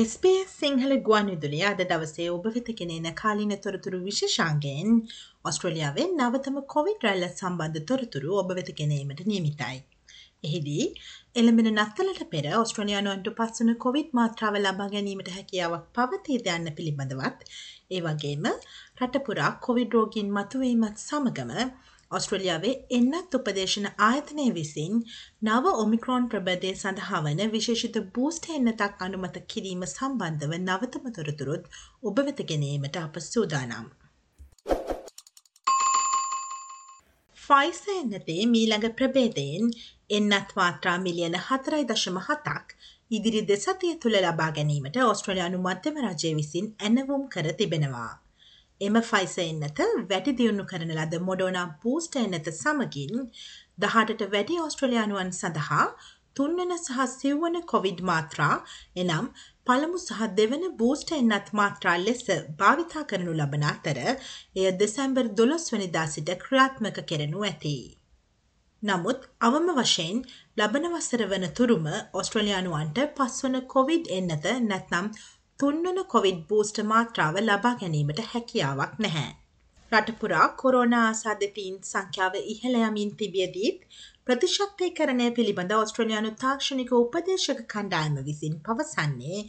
SBS Sinhala ගුවන් විදුලිය අද දවසේ ඔබ වෙත ගෙනෙන කාලින තොරතුරු විශේෂාන්ගයෙන් ඔස්ට්‍රලියාවේ නවතම කොවිඩ් රැල්ල සම්බන්ධ තොරතුරු ඔබ වෙත ගෙනීමට නියමිතයි. එහිදී එළඹෙන නත්තලට පෙර ඔස්ට්‍රලියයානුවන්ට පස්සන කොවිඩ් මාත්‍රාව ලබා ගැනීමට හැකියාවක් පවතීද යන්න පිළිබඳවත් ඒ වගේම රටපුරා කොවිඩ් රෝගීන් මතුවීමත් සමගම ඔස්ට්‍රලියාවේ එන්නත් උපදේශන ආයතනය විසින් නව ඔමික්‍රෝන් ප්‍රබදය සඳහා වන විශේෂිත බූස්ට එන්නතක් අනුමත කිරීම සම්බන්ධව නවතම තොරතුරුත් ඔබ වෙත ගැනීමට අප සූදානම්. ෆයිස එන්නතේ මීළඟ ප්‍රබේදයෙන් එන්නත් මාත්‍රා මිලියන හතරයි දශම හතක් ඉදිරි දෙසතිය තුළ ලබා ගැනීමට ඔස්ට්‍රලයානු මධ්‍යම රජය විසින් ඇනවුම් කර තිබෙනවා. එම ෆයිස එන්නත වැඩි දියුණු කරන ලද මොඩෝනා බූස්ට එන්නත සමගින් දහටට වැඩි ඔස්ට්‍රලයානුවන් සඳහා තුන්වන සහ සිව්වන කොවිඩ් මාත්‍රා එනම් පළමු සහ දෙවන බූස්ට එන්නත් මාත්‍රා ලෙස භාවිතා කරනු ලබන අතර එය දෙසැම්බර් දොළොස්වනිදා සිට ක්‍රියාත්මක කෙරෙනු ඇති. නමුත් අවම වශයෙන් ලබන වසර වන තුරුම ඔස්ට්‍රලයානුවන්ට පස්වන කොවිඩ් එන්නත නැත්නම් තුන්වන කොවිඩ් බූස්ට මාත්‍රාව ලබා ගැනීමට හැකියාවක් නැහැ. රටපුරා කොරෝනා ආසාධතීන් සංඛ්‍යාව ඉහළයමින් තිබියදීත් ප්‍රතිශක්තය කරණය පිළිබඳ ඔස්ට්‍රලයානු තාක්ෂණික උපදේශක කණ්ඩායම විසින් පවසන්නේ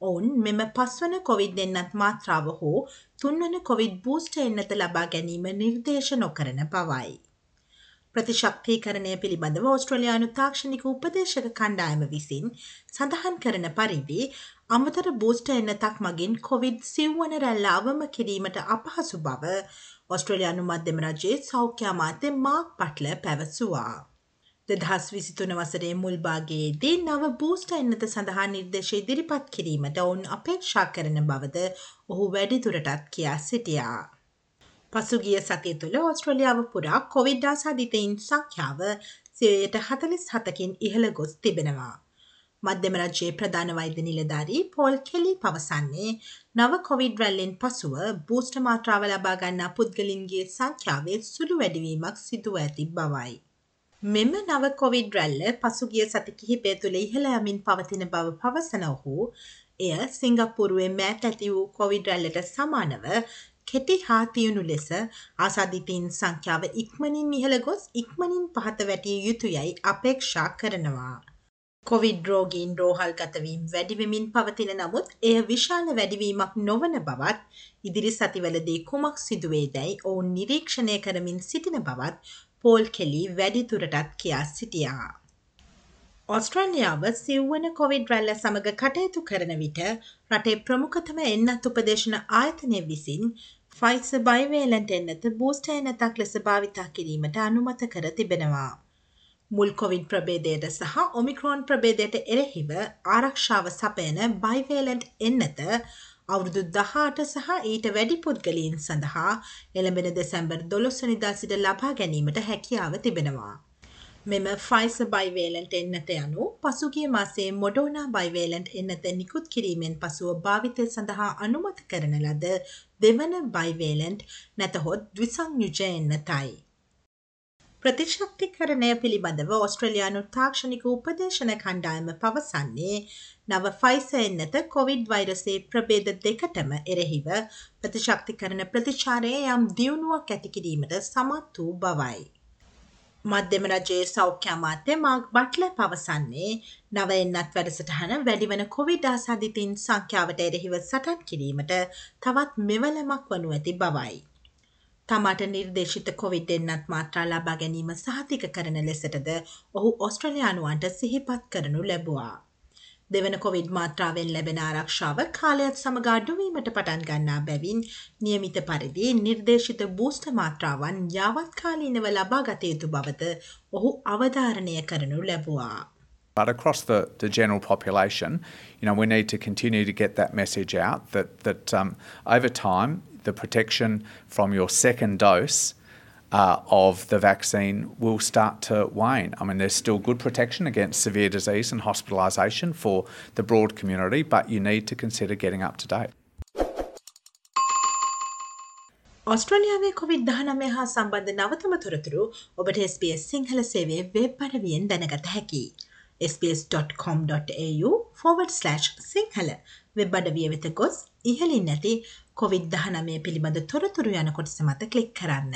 ඔවුන් මෙම පස්වන කොවිඩ් එන්නත් මාත්‍රාව හෝ තුන්වන කොවිඩ් බූස්ට එන්නත ලබා ගැනීම නිර්දේශ නොකරන බවයි. ප්‍රතිශක්තිකරණය පිළිබඳව ඔස්ට්‍රලයානු තාක්ෂණික උපදේශක කණ්ඩායම විසින් සඳහන් කරන පරිදි අමතර බූස්ට එන්නතක් මගින් කොවිඩ් සිව්වන රැල්ල අවම කිරීමට අපහසු බව ඔස්ට්‍රලයානු මධ්‍යම රජයේ සෞඛ්‍යාමාත්‍ය මාක් පට්ල පැවසුවා. දෙදහස් විසිතුන වසරේ මුල්බාගේදී නව බූස්ට එන්නත සඳහා නිර්දේශ ඉදිරිපත් කිරීමට ඔවුන් අපේක්ෂා කරන බවද ඔහු වැඩිදුරටත් කියා සිටියා. පසුගිය සතිය තුළ ඔස්ට්‍රලියාව පුරා කොවිඩ්ඩා සධිතයින් සංඛ්‍යාව සයට හතලිස් හතකින් ඉහළ ගොස් තිබෙනවා. මධ්‍යම රජයේ ප්‍රධාන වෛද්‍ය නිලධාරී පෝල් කෙලි පවසන්නේ නව කොවිඩ් රැල්ලෙන් පසුව බූස්ට මාත්‍රාව ලබා ගන්නා පුද්ගලින්ගේ සංඛ්‍යාවේ සුළු වැඩිවීමක් සිදුව ඇති බවයි. මෙම නව කොවිඩ් රැල්ල පසුගිය සති කිහිපය තුළ ඉහළ යමින් පවතින බව පවසන ඔහු එය සිංගප්පුරුවෙන් මෑත් ඇති වූ කොවිඩ් රැල්ලට සමානව කෙටි හා තියුණු ලෙස ආසාධිතීන් සංඛ්‍යාව ඉක්මනින් ඉහළ ගොස් ඉක්මනින් පහත වැටිය යුතුයයි අපේක්ෂා කරනවා. කොවිඩ් රෝගීන් රෝහල් ගතවීම් වැඩිවෙමින් පවතින නමුත් එය විශාල වැඩිවීමක් නොවන බවත් ඉදිරි සතිවලදී කුමක් සිදුවේ දැයි ඔවුන් නිරීක්ෂණය කරමින් සිටින බවත් පෝල් කෙලි වැඩිතුරටත් කියා සිටියා. ඔස්ට්‍රලියාව සිව්වන කොවිඩ් රැල්ල සමඟ කටයුතු කරන විට රටේ ප්‍රමුඛතම එන්නත් උපදේශන ආයතනය විසින් ෆයිස බයිවේලන්ට එන්නත බූස්ට එනතක් ලෙස භාවිතා කිරීමට අනුමත කර තිබෙනවා. මුල් කොවින් ප්‍රබේදයට සහ ඔමික්‍රෝන් ප්‍රබේදයට එරෙහිව ආරක්ෂාව සපයන බයිවේලන්ට් එන්නත අවුරුදු දහට සහ ඊට වැඩි පුද්ගලීන් සඳහා එළඹෙන දෙසැම්බර් දොළොස්සනිදා සිට ලබා ගැනීමට හැකියාව තිබෙනවා. මෙම ෆයිස බයිවේලන්ට එන්නත යනු පසුගිය මාසේ මොඩෝනා බයිවේලන්ට් එන්නත නිකුත් කිරීමෙන් පසුව භාවිතය සඳහා අනුමත කරන ලද දෙවන බයිවේලන්ට් නැතහොත් දවිසංයුජ එන්නතයි. ප්‍රතිශක්තිකරණය පිළිබඳව ඔස්ට්‍රලයානු තාක්ෂණික උපදේශන කණ්ඩායම පවසන්නේ නව ෆයිස එන්නත කොවිඩ් වෛරසේ ප්‍රබේද දෙකටම එරෙහිව ප්‍රතිශක්ති කරන ප්‍රතිචාරය යම් දියුණුවක් ඇතිකිරීමට සමත් වූ බවයි. මධ්‍යම රජයේ සෞඛ්‍යමාත්‍ය මාක් බට්ල පවසන්නේ නව එන්නත් වැඩසටහන වැඩිවන කොවිඩ් ආසාධිතින් සංඛ්‍යාවට එරෙහිව සටන් කිරීමට තවත් මෙවලමක් වනු ඇති බවයි. තමාට නිර්දේශිත කොවිඩ් එන්නත් මාත්‍රා ලබා ගැනීම සහතික කරන ලෙසටද ඔහු ඔස්ට්‍රලයානුවන්ට සිහිපත් කරනු ලැබවා. දෙවන කොවිඩ් මාත්‍රාවෙන් ලැබෙන ආරක්ෂාව කාලයත් සමග අඩුවීමට පටන් ගන්නා බැවින් නියමිත පරිදි නිර්දේශිත බූස්ට මාත්‍රාවන් යාවත්කාලීනව ලබා ගත යුතු බවත ඔහු අවධාරණය කරනු ලැබවා. But across the, the general population, you know, we need to continue to get that message out that, that um, over time the protection from your second dose uh, of the vaccine will start to wane. I mean, there's still good protection against severe disease and hospitalisation for the broad community, but you need to consider getting up to date. ඔස්ට්‍රලියාවේ කොවිD දහනමය හා සම්බන්ධ නවතම තොරතුරු ඔබට SBS Sinhala සේවේ web පරවියෙන් දැනගත හැකි. sbs.com.au forward/ Sinhala web අඩවිය වෙත ගොස් ඉහලින් නැති කොවිD-19 පිළිබඳ තොරතුරු යන කොටස මත කලික් කරන්න.